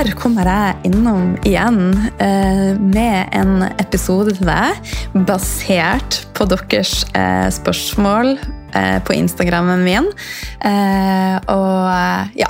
her kommer jeg innom igjen eh, med en episode til deg basert på deres eh, spørsmål eh, på Instagrammen min. Eh, og ja,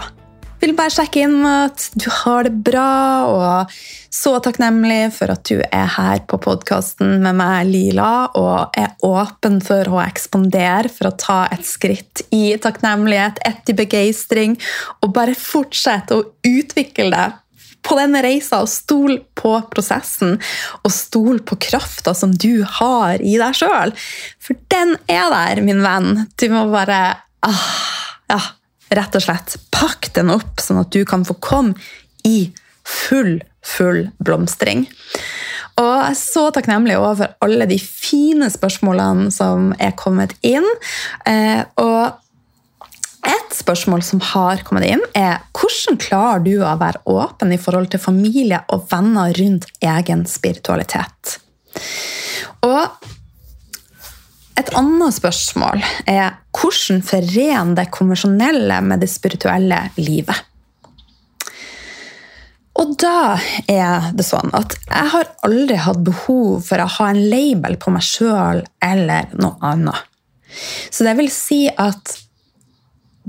vil bare sjekke inn at du har det bra, og så takknemlig for at du er her på podkasten med meg, Lila, og er åpen for å ekspandere, for å ta et skritt i takknemlighet, etter begeistring, og bare fortsette å utvikle deg på denne reisa og stol på prosessen og stol på krafta som du har i deg sjøl. For den er der, min venn. Du må bare ah, ja, rett og slett pakk den opp, sånn at du kan få komme i full, full blomstring. Og jeg er så takknemlig over alle de fine spørsmålene som er kommet inn. Eh, og et spørsmål som har kommet inn, er hvordan klarer du å være åpen i forhold til familie og venner rundt egen spiritualitet? Og et annet spørsmål er hvordan forene det konvensjonelle med det spirituelle livet? Og da er det sånn at jeg har aldri hatt behov for å ha en label på meg sjøl eller noe annet. Så det vil si at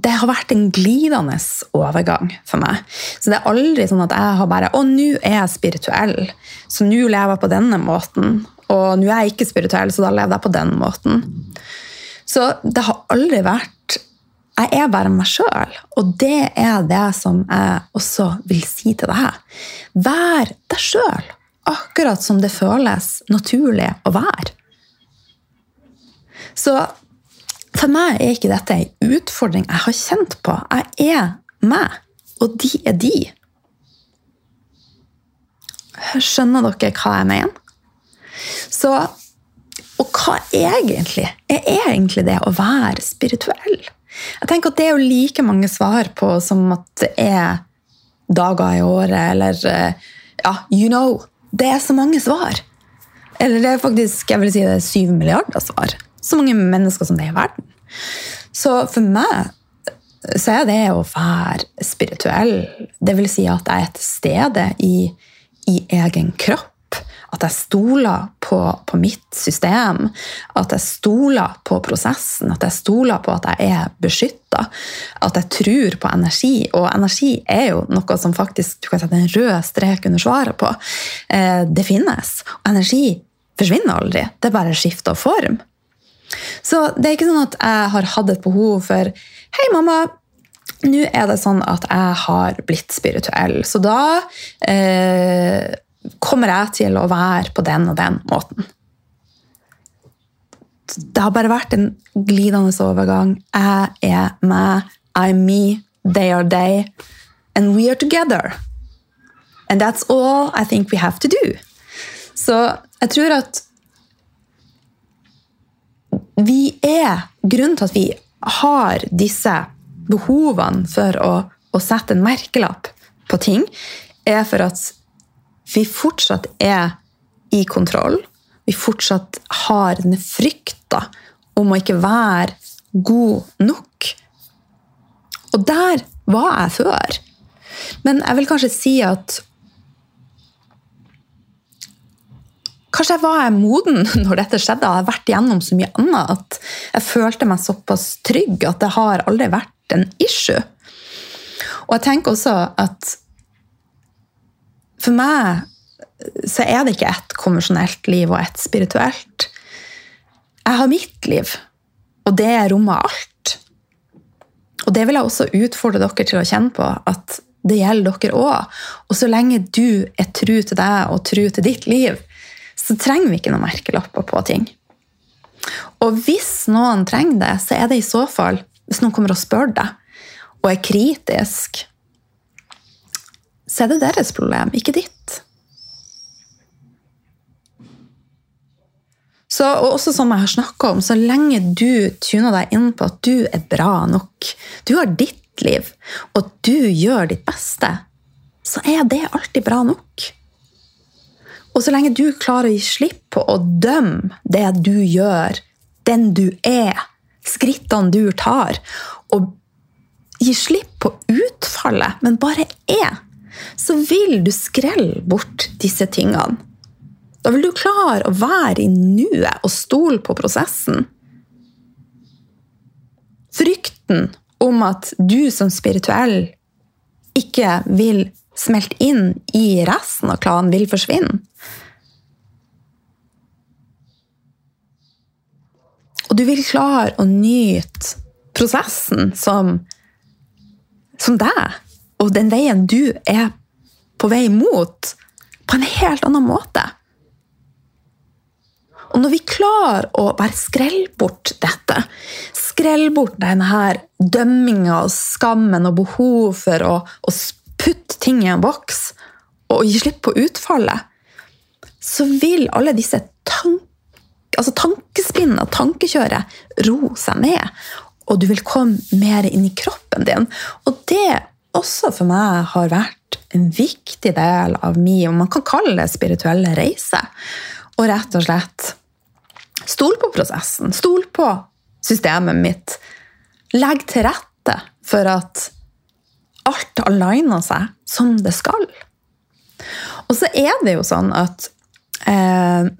det har vært en glidende overgang for meg. Så det er aldri sånn at jeg har bare Å, nå er jeg spirituell, så nå lever jeg på denne måten. Og nå er jeg ikke spirituell, så da lever jeg på den måten. Så det har aldri vært Jeg er bare meg sjøl, og det er det som jeg også vil si til deg. Vær deg sjøl, akkurat som det føles naturlig å være. Så for meg er ikke dette en utfordring jeg har kjent på. Jeg er meg, og de er de. Skjønner dere hva jeg mener? Så Og hva egentlig er egentlig det å være spirituell? Jeg tenker at Det er jo like mange svar på som at det er dager i året, eller ja, you know. Det er så mange svar. Eller det er faktisk jeg vil si det er syv milliarder svar. Så mange mennesker som det er i verden. Så for meg så er det å være spirituell Det vil si at jeg er til stede i, i egen kropp. At jeg stoler på, på, mitt system. At jeg stoler på prosessen. At jeg stoler på at jeg er beskytta. At jeg tror på energi. Og energi er jo noe som faktisk du kan sette en rød strek under svaret på. Eh, det finnes. Energi forsvinner aldri. Det er bare skifter form. Så det er ikke sånn at jeg har hatt et behov for Hei, mamma. Nå er det sånn at jeg har blitt spirituell, så da eh, kommer jeg til å være på den og den måten. Det har bare vært en glidende overgang. Jeg er meg, I'm me, they are they, and we are together. And that's all I think we have to do. Så jeg tror at vi er Grunnen til at vi har disse behovene for å, å sette en merkelapp på ting, er for at vi fortsatt er i kontroll. Vi fortsatt har denne frykta om å ikke være god nok. Og der var jeg før. Men jeg vil kanskje si at Kanskje jeg var moden når dette skjedde. Jeg har vært igjennom så mye annet at jeg følte meg såpass trygg at det har aldri vært en issue. Og jeg tenker også at for meg så er det ikke ett konvensjonelt liv og ett spirituelt. Jeg har mitt liv, og det rommer alt. Og det vil jeg også utfordre dere til å kjenne på, at det gjelder dere òg. Og så lenge du er tru til deg og tru til ditt liv, så trenger vi ikke noen merkelapper på ting. Og hvis noen trenger det, så er det i så fall hvis noen kommer og spør deg og er kritisk, så er det deres problem, ikke ditt. Så, og også som jeg har snakka om, så lenge du tuner deg inn på at du er bra nok, du har ditt liv, og du gjør ditt beste, så er det alltid bra nok. Og så lenge du klarer å gi slipp på å dømme det du gjør, den du er, skrittene du tar, og gi slipp på utfallet, men bare er, så vil du skrelle bort disse tingene. Da vil du klare å være i nuet og stole på prosessen. Frykten om at du som spirituell ikke vil smelte inn i resten av klanen, vil forsvinne. Og du vil klare å nyte prosessen som, som deg, og den veien du er på vei mot, på en helt annen måte. Og når vi klarer å bare skrelle bort dette, skrelle bort denne her dømminga og skammen og behov for å, å putte ting i en boks og gi slipp på utfallet, så vil alle disse tank, altså tankespinn og tankekjøret ro seg ned. Og du vil komme mer inn i kroppen din. Og det også for meg har vært en viktig del av min, om man kan kalle det spirituelle reise. Og rett og slett Stol på prosessen. Stol på systemet mitt. Legg til rette for at alt aligner seg som det skal. Og så er det jo sånn at eh,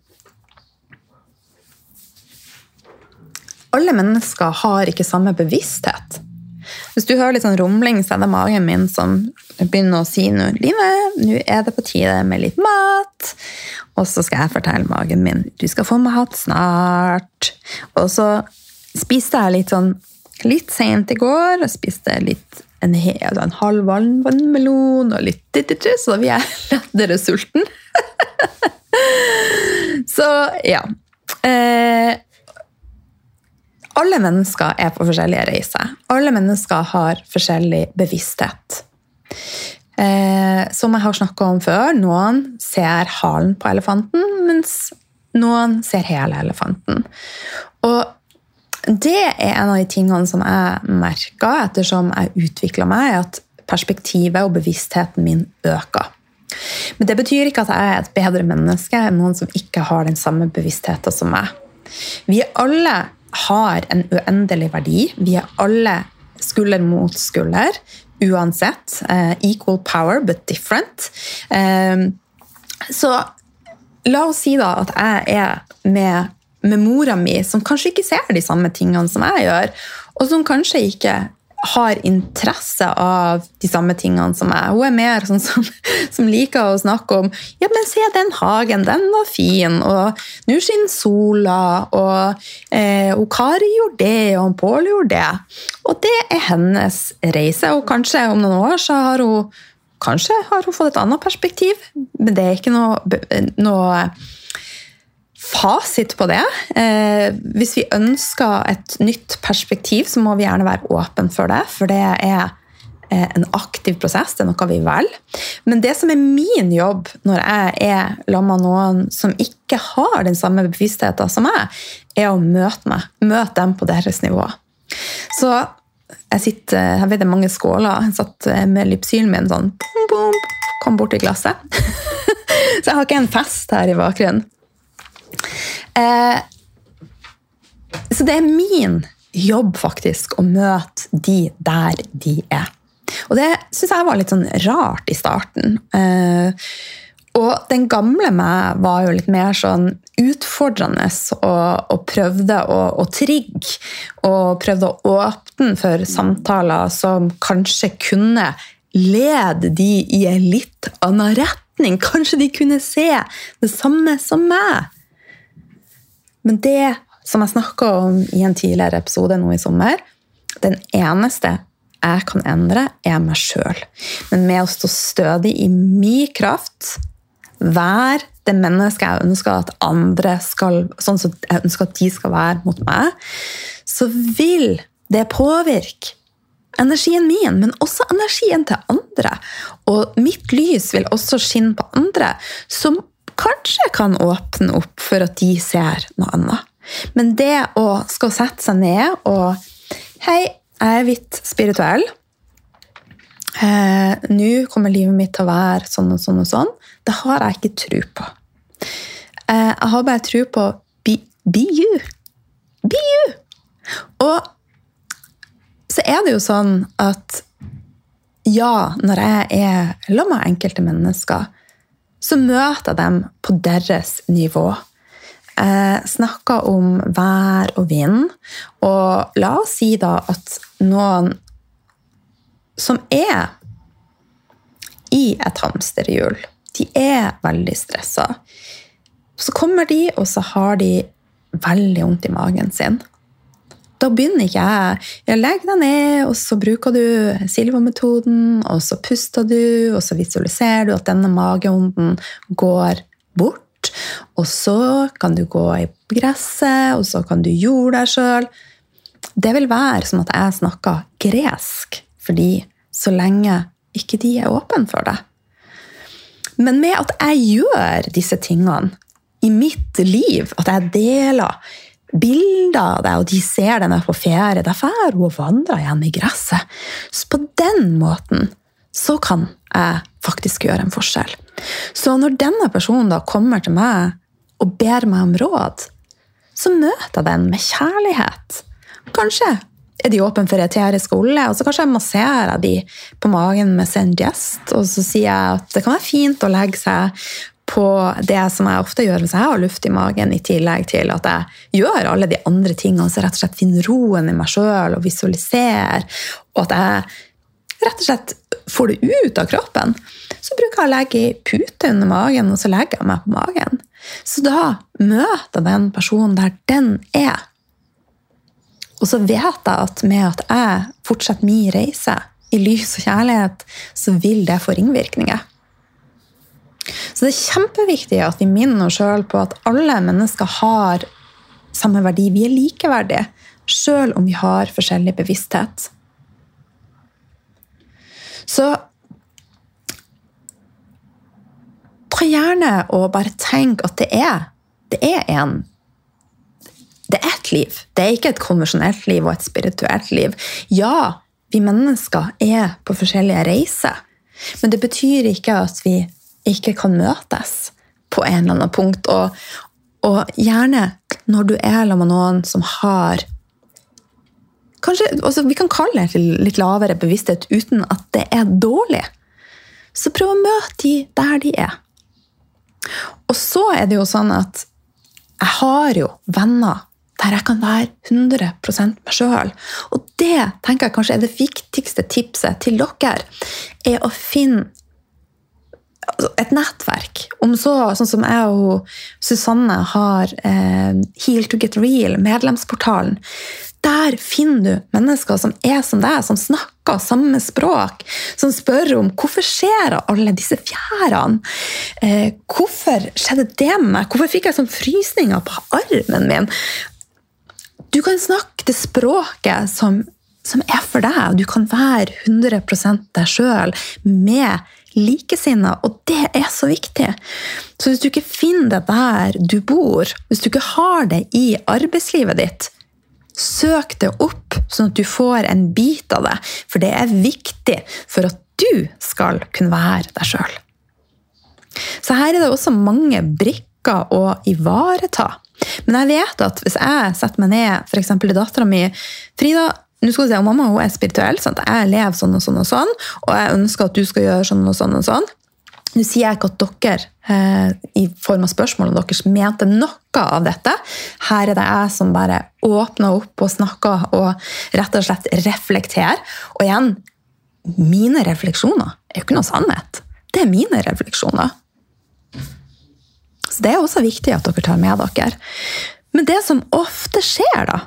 Alle mennesker har ikke samme bevissthet. Hvis du hører litt sånn rumling, så er det magen min som begynner å si noe. Line, nå er det på tide med litt mat. Og så skal jeg fortelle magen min du skal få mat snart. Og så spiste jeg litt sånn litt seint i går. og spiste litt en, hel, en halv vannmelon og litt dittitu, så da blir jeg lettere sulten. så ja. Eh, alle mennesker er på forskjellige reiser. Alle mennesker har forskjellig bevissthet. Eh, som jeg har snakka om før, noen ser halen på elefanten, mens noen ser hele elefanten. Og det er en av de tingene som jeg merka ettersom jeg utvikla meg, at perspektivet og bevisstheten min øker. Men det betyr ikke at jeg er et bedre menneske enn noen som ikke har den samme bevisstheten som meg. Vi er alle har en uendelig verdi. Vi er alle skulder mot skulder uansett. Uh, equal power, but different. Uh, så la oss si da at jeg er med, med mora mi, som kanskje ikke ser de samme tingene som jeg gjør, og som kanskje ikke har interesse av de samme tingene som meg. Hun er mer sånn som, som, liker å snakke om ja, men se den hagen, den var fin, og nå skinner sola, og eh, Kari gjorde det, og Pål gjorde det. Og det er hennes reise, og kanskje om noen år så har hun Kanskje har hun fått et annet perspektiv, men det er ikke noe, noe fasit på det. Eh, hvis vi ønsker et nytt perspektiv, så må vi gjerne være åpne for det. For det er eh, en aktiv prosess, det er noe vi velger. Men det som er min jobb når jeg er sammen med noen som ikke har den samme bevisstheten som meg, er å møte meg. Møte dem på deres nivå. Så jeg sitter Jeg vet det er mange skåler. Jeg satt med lypsylen min sånn boom, boom, Kom bort til glasset. Så jeg har ikke en fest her i bakgrunnen. Eh, så det er min jobb faktisk å møte de der de er. Og det syns jeg var litt sånn rart i starten. Eh, og den gamle meg var jo litt mer sånn utfordrende og, og prøvde å, å, trigge. Og prøvde å åpne for samtaler som kanskje kunne lede de i en litt annen retning. Kanskje de kunne se det samme som meg. Men det som jeg snakka om i en tidligere episode nå i sommer, den eneste jeg kan endre, er meg sjøl. Men med å stå stødig i min kraft, være det mennesket jeg ønsker at andre skal sånn som jeg ønsker at de skal være mot meg, så vil det påvirke energien min, men også energien til andre. Og mitt lys vil også skinne på andre, som kanskje kan åpne opp for at de ser noe annet. Men det å skal sette seg ned og Hei, jeg er litt spirituell. Eh, Nå kommer livet mitt til å være sånn og sånn og sånn. Det har jeg ikke tro på. Eh, jeg har bare tro på be, be, you. Be you! Og så er det jo sånn at ja, når jeg er sammen enkelte mennesker, så møter jeg dem på deres nivå. Jeg snakker om vær og vind, og la oss si da at noen som er i et hamsterhjul, de er veldig stressa. Så kommer de, og så har de veldig vondt i magen sin. Da begynner ikke jeg. Jeg legger deg ned, og så bruker du Silva-metoden, og så puster du, og så visualiserer du at denne mageånden går bort. Og så kan du gå i gresset, og så kan du jorde deg sjøl. Det vil være som at jeg snakker gresk, fordi så lenge ikke de er åpne for det. Men med at jeg gjør disse tingene i mitt liv, at jeg deler bilder av deg, og de ser deg på ferie. Da drar hun og vandrer igjen i gresset. Så på den måten så kan jeg faktisk gjøre en forskjell. Så når denne personen da kommer til meg og ber meg om råd, så møter jeg den med kjærlighet. Kanskje er de åpne for eterisk olje, og så kanskje jeg masserer de på magen med Sengest, og så sier jeg at det kan være fint å legge seg på det som jeg ofte gjør hvis jeg har luft i magen, i tillegg til at jeg gjør alle de andre tingene, så rett og slett finner roen i meg sjøl og visualiserer, og at jeg rett og slett får det ut av kroppen, så bruker jeg å legge ei pute under magen, og så legger jeg meg på magen. Så da møter jeg den personen der den er. Og så vet jeg at med at jeg fortsetter min reise i lys og kjærlighet, så vil det få ringvirkninger. Så det er kjempeviktig at vi minner oss sjøl på at alle mennesker har samme verdi. Vi er likeverdige, sjøl om vi har forskjellig bevissthet. Så ta gjerne og bare tenk at det er, det er en Det er ett liv. Det er ikke et konvensjonelt liv og et spirituelt liv. Ja, vi mennesker er på forskjellige reiser, men det betyr ikke at vi ikke kan møtes på en eller annen punkt. Og, og gjerne når du er sammen med noen som har kanskje, altså Vi kan kalle det litt lavere bevissthet uten at det er dårlig. Så prøv å møte de der de er. Og så er det jo sånn at jeg har jo venner der jeg kan være 100 meg sjøl. Og det tenker jeg kanskje er det viktigste tipset til dere. Er å finne et nettverk. Om så, sånn som jeg og Susanne har eh, Heal to get real, medlemsportalen. Der finner du mennesker som er som deg, som snakker samme språk. Som spør om hvorfor skjer alle disse fjærene? Eh, hvorfor skjedde det med meg? Hvorfor fikk jeg sånn frysninger på armen min? Du kan snakke det språket som, som er for deg. og Du kan være 100 deg sjøl med likesinna, og det er så viktig. Så hvis du ikke finner det der du bor, hvis du ikke har det i arbeidslivet ditt, søk det opp, sånn at du får en bit av det. For det er viktig for at du skal kunne være deg sjøl. Så her er det også mange brikker å ivareta. Men jeg vet at hvis jeg setter meg ned f.eks. til dattera mi Frida, nå skal du se, Mamma hun er spirituell. Sant? Jeg lever sånn og sånn og sånn, og jeg ønsker at du skal gjøre sånn og sånn. og sånn. Nå sier jeg ikke at dere eh, i form av spørsmål om deres mente noe av dette. Her er det jeg som bare åpner opp og snakker og rett og slett reflekterer. Og igjen, mine refleksjoner er jo ikke noe sannhet. Det er mine refleksjoner. Så det er også viktig at dere tar med dere. Men det som ofte skjer, da,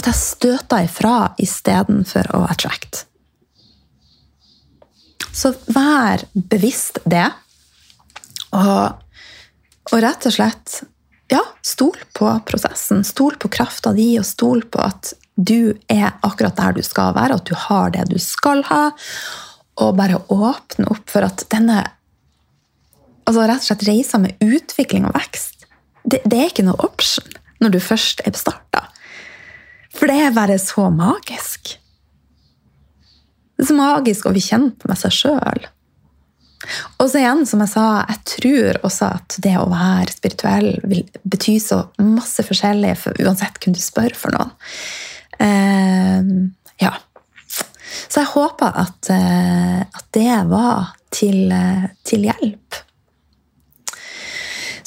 at jeg støter ifra istedenfor å attract. Så vær bevisst det. Og, og, rett og slett ja, stol på prosessen. Stol på krafta di, og stol på at du er akkurat der du skal være, at du har det du skal ha. Og bare åpne opp for at denne altså rett og slett reisa med utvikling og vekst, det, det er ikke noe option når du først er starta. For det er bare så magisk. Det er så magisk å bli kjent med seg sjøl. Og så igjen, som jeg sa, jeg tror også at det å være spirituell vil bety så masse forskjellig for uansett hvem du spør for noen. Uh, ja. Så jeg håper at, at det var til, til hjelp.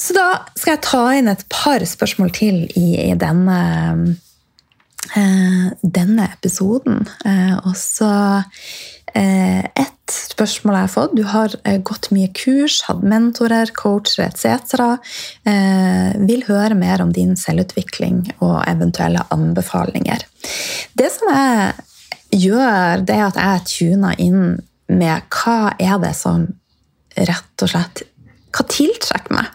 Så da skal jeg ta inn et par spørsmål til i, i denne, denne episoden. Eh, og så eh, et spørsmål jeg har fått. Du har eh, gått mye kurs, hatt mentorer, coacher etc. Eh, vil høre mer om din selvutvikling og eventuelle anbefalinger. Det som jeg gjør, det er at jeg tuner inn med hva er det som rett og slett hva tiltrekker meg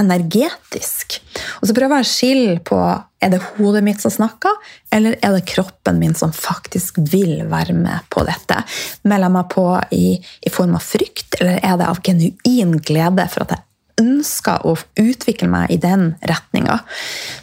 energetisk? Og så prøver jeg å skille på er det hodet mitt som snakker, eller er det kroppen min som faktisk vil være med på dette? Melder jeg meg på i, i form av frykt, eller er det av genuin glede for at jeg ønsker å utvikle meg i den retninga.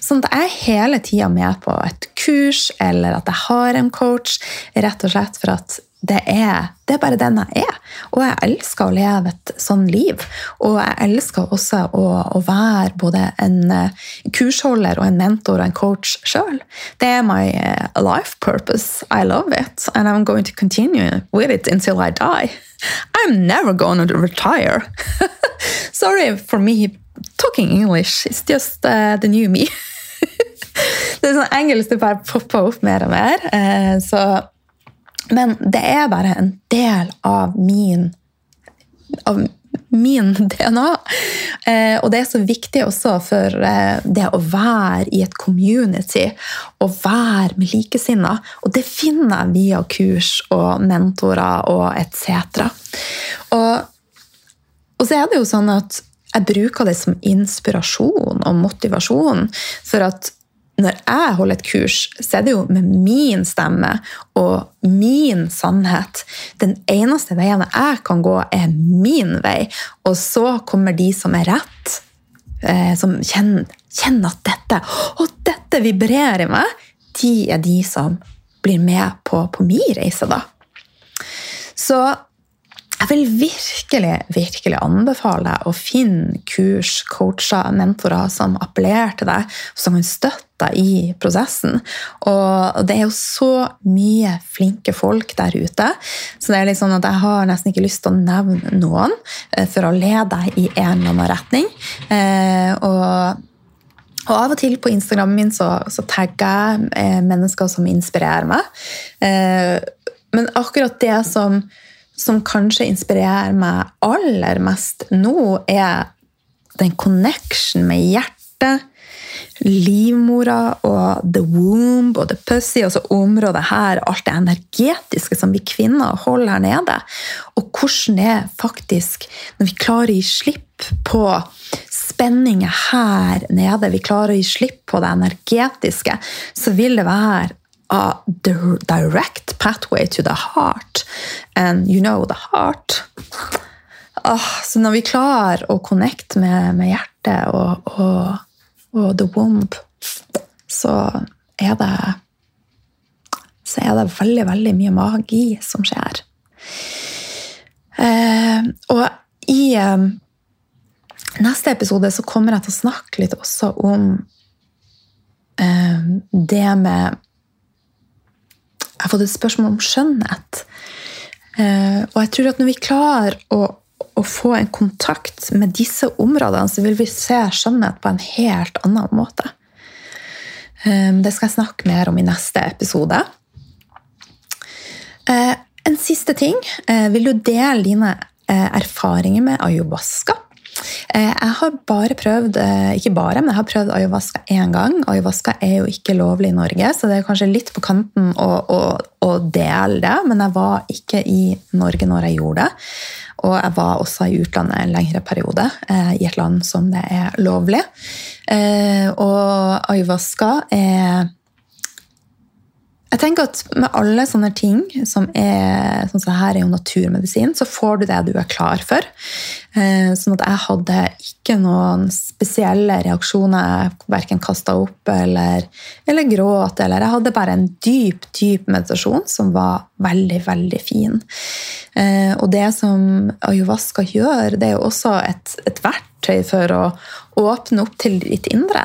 Sånn at jeg er hele tida med på et kurs, eller at jeg har en coach, rett og slett for at det er, det er bare den jeg er. Og jeg elsker å leve et sånn liv. Og jeg elsker også å, å være både en uh, kursholder og en mentor og en coach sjøl. Det er my uh, life purpose. I love it. And I'm going to continue with it until I die. I'm never going to retire. Sorry for me talking English. It's just uh, the new me. det er sånn engelsk det bare popper opp mer og mer. så men det er bare en del av min, av min DNA. Eh, og det er så viktig også for eh, det å være i et community og være med likesinnede. Og det finner jeg via kurs og mentorer og etc. Og, og så er det jo sånn at jeg bruker det som inspirasjon og motivasjon for at når jeg holder et kurs, så er det jo med min stemme og min sannhet. Den eneste veien jeg kan gå, er min vei. Og så kommer de som er rett, eh, som kjenner, kjenner at dette Og dette vibrerer i meg. De er de som blir med på, på min reise, da. Så jeg vil virkelig virkelig anbefale deg å finne kurs, coacher, mentorer som appellerer til deg, som kan støtte deg i prosessen. Og det er jo så mye flinke folk der ute, så det er litt sånn at jeg har nesten ikke lyst til å nevne noen eh, for å lede deg i en eller annen retning. Eh, og og av og til på Instagrammen min så, så tagger jeg eh, mennesker som inspirerer meg. Men akkurat det som som kanskje inspirerer meg aller mest nå, er den connection med hjertet, livmora og the womb og the pussy, altså området her, alt det energetiske som vi kvinner holder her nede. Og hvordan det er faktisk Når vi klarer å gi slipp på spenninger her nede, vi klarer å gi slipp på det energetiske, så vil det være a direct pathway to the heart. And you know the heart. Oh, så når vi klarer å connecte med, med hjertet og, og, og, the womb, så er det så er det veldig, veldig mye magi som skjer. Eh, og i eh, neste episode så kommer jeg til å snakke litt også om eh, det med jeg har fått et spørsmål om skjønnhet. Eh, og jeg tror at når vi klarer å, å, få en kontakt med disse områdene, så vil vi se skjønnhet på en helt annen måte. Eh, det skal jeg snakke mer om i neste episode. Eh, en siste ting. Vil du dele dine erfaringer med ayahuasca? Eh, jeg har bare prøvd eh, ikke bare, men jeg har prøvd ayahuasca én gang. Ayahuasca er jo ikke lovlig i Norge, så det er kanskje litt på kanten å, å, å dele det. Men jeg var ikke i Norge når jeg gjorde det. Og jeg var også i utlandet en lengre periode, eh, i et land som det er lovlig. Og ayahuasca er jeg tenker at Med alle sånne ting, som er sånn som her er jo naturmedisin, så får du det du er klar for. Eh, sånn at jeg hadde ikke noen spesielle reaksjoner. Verken kasta opp eller, eller gråt. Eller jeg hadde bare en dyp, dyp meditasjon som var veldig, veldig fin. Eh, og det som ayahuasca gjør, det er jo også et, et verktøy for å åpne opp til ditt indre.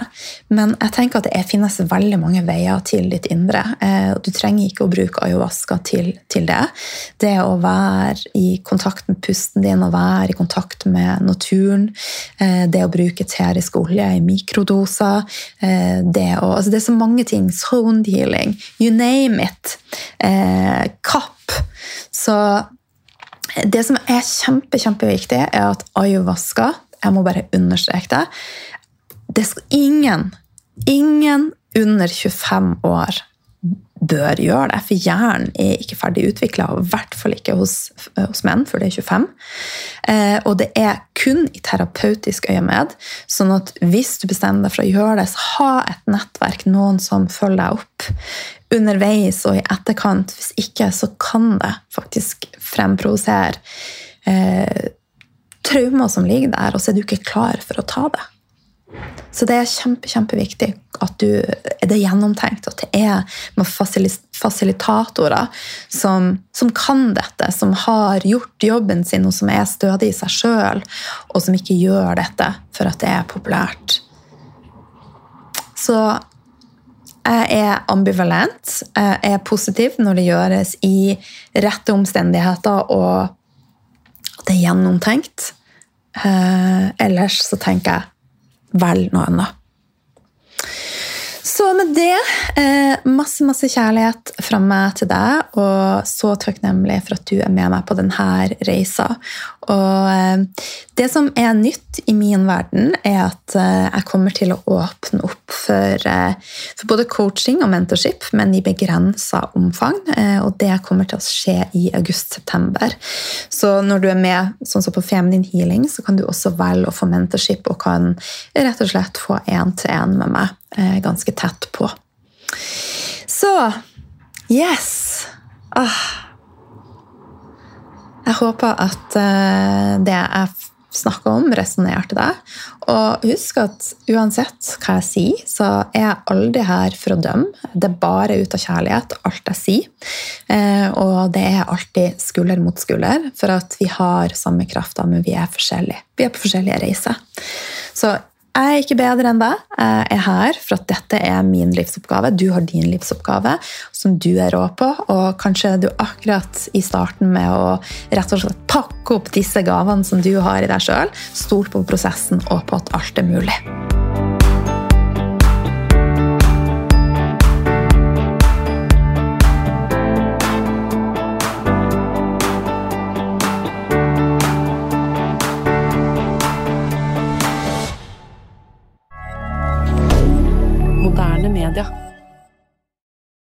Men jeg tenker at det finnes veldig mange veier til ditt indre. Eh, du trenger ikke å bruke ayahuasca til, til, det. Det å være i kontakt med pusten din, å være i kontakt med naturen, eh, det å bruke terisk olje i mikrodoser eh, det, å, altså det, er så mange ting. Zone healing. You name it. Kapp. Så det som er kjempe, kjempeviktig, er at ayahuasca jeg må bare understreke det. Det skal ingen, ingen under 25 år bør gjøre det, for hjernen er ikke ferdig utvikla, i hvert fall ikke hos, hos, menn, for det er 25. Eh, og det er kun i terapeutisk øyemed. sånn at hvis du bestemmer deg for å gjøre det, så ha et nettverk, noen som følger deg opp underveis og i etterkant. Hvis ikke, så kan det faktisk fremprovosere eh, traumer som ligger der, og så er du ikke klar for å ta det. Så det er kjempe, kjempeviktig at du, er det gjennomtenkt, at det er med fasilitatorer som, som, kan dette, som har gjort jobben sin, og som er stødig i seg sjøl, og som ikke gjør dette for at det er populært. Så jeg er ambivalent. Jeg er positiv når det gjøres i rette omstendigheter og at det er gjennomtenkt. Eh, ellers så tenker jeg velg noe annet. Så med det, eh, masse masse kjærlighet fra meg til deg, og så takknemlig for at du er med meg på denne reisa. Og eh, det som er nytt i min verden, er at eh, jeg kommer til å åpne opp for, for både coaching og mentorship, men i begrensa omfang. Og det kommer til å skje i august-september. Så når du er med sånn som på Feminine Healing, så kan du også velge å få mentorship og kan rett og slett få én-til-én med meg ganske tett på. Så yes! Ah. Jeg håper at eh, det jeg snakka om, resonnerte deg. Og husk at uansett hva jeg sier, så er jeg aldri her for å dømme. Det er bare ut av kjærlighet, alt jeg sier. Eh, og det er alltid skulder mot skulder, for at vi har samme krafta, men vi er forskjellige. Vi er på forskjellige reiser. Så jeg er ikke bedre enn deg. Jeg er her for at dette er min livsoppgave. Du har din livsoppgave, som du er rå på. Og kanskje du akkurat i starten med å rett og slett pakke opp disse gavene som du har i deg sjøl. Stol på prosessen og på at alt er mulig.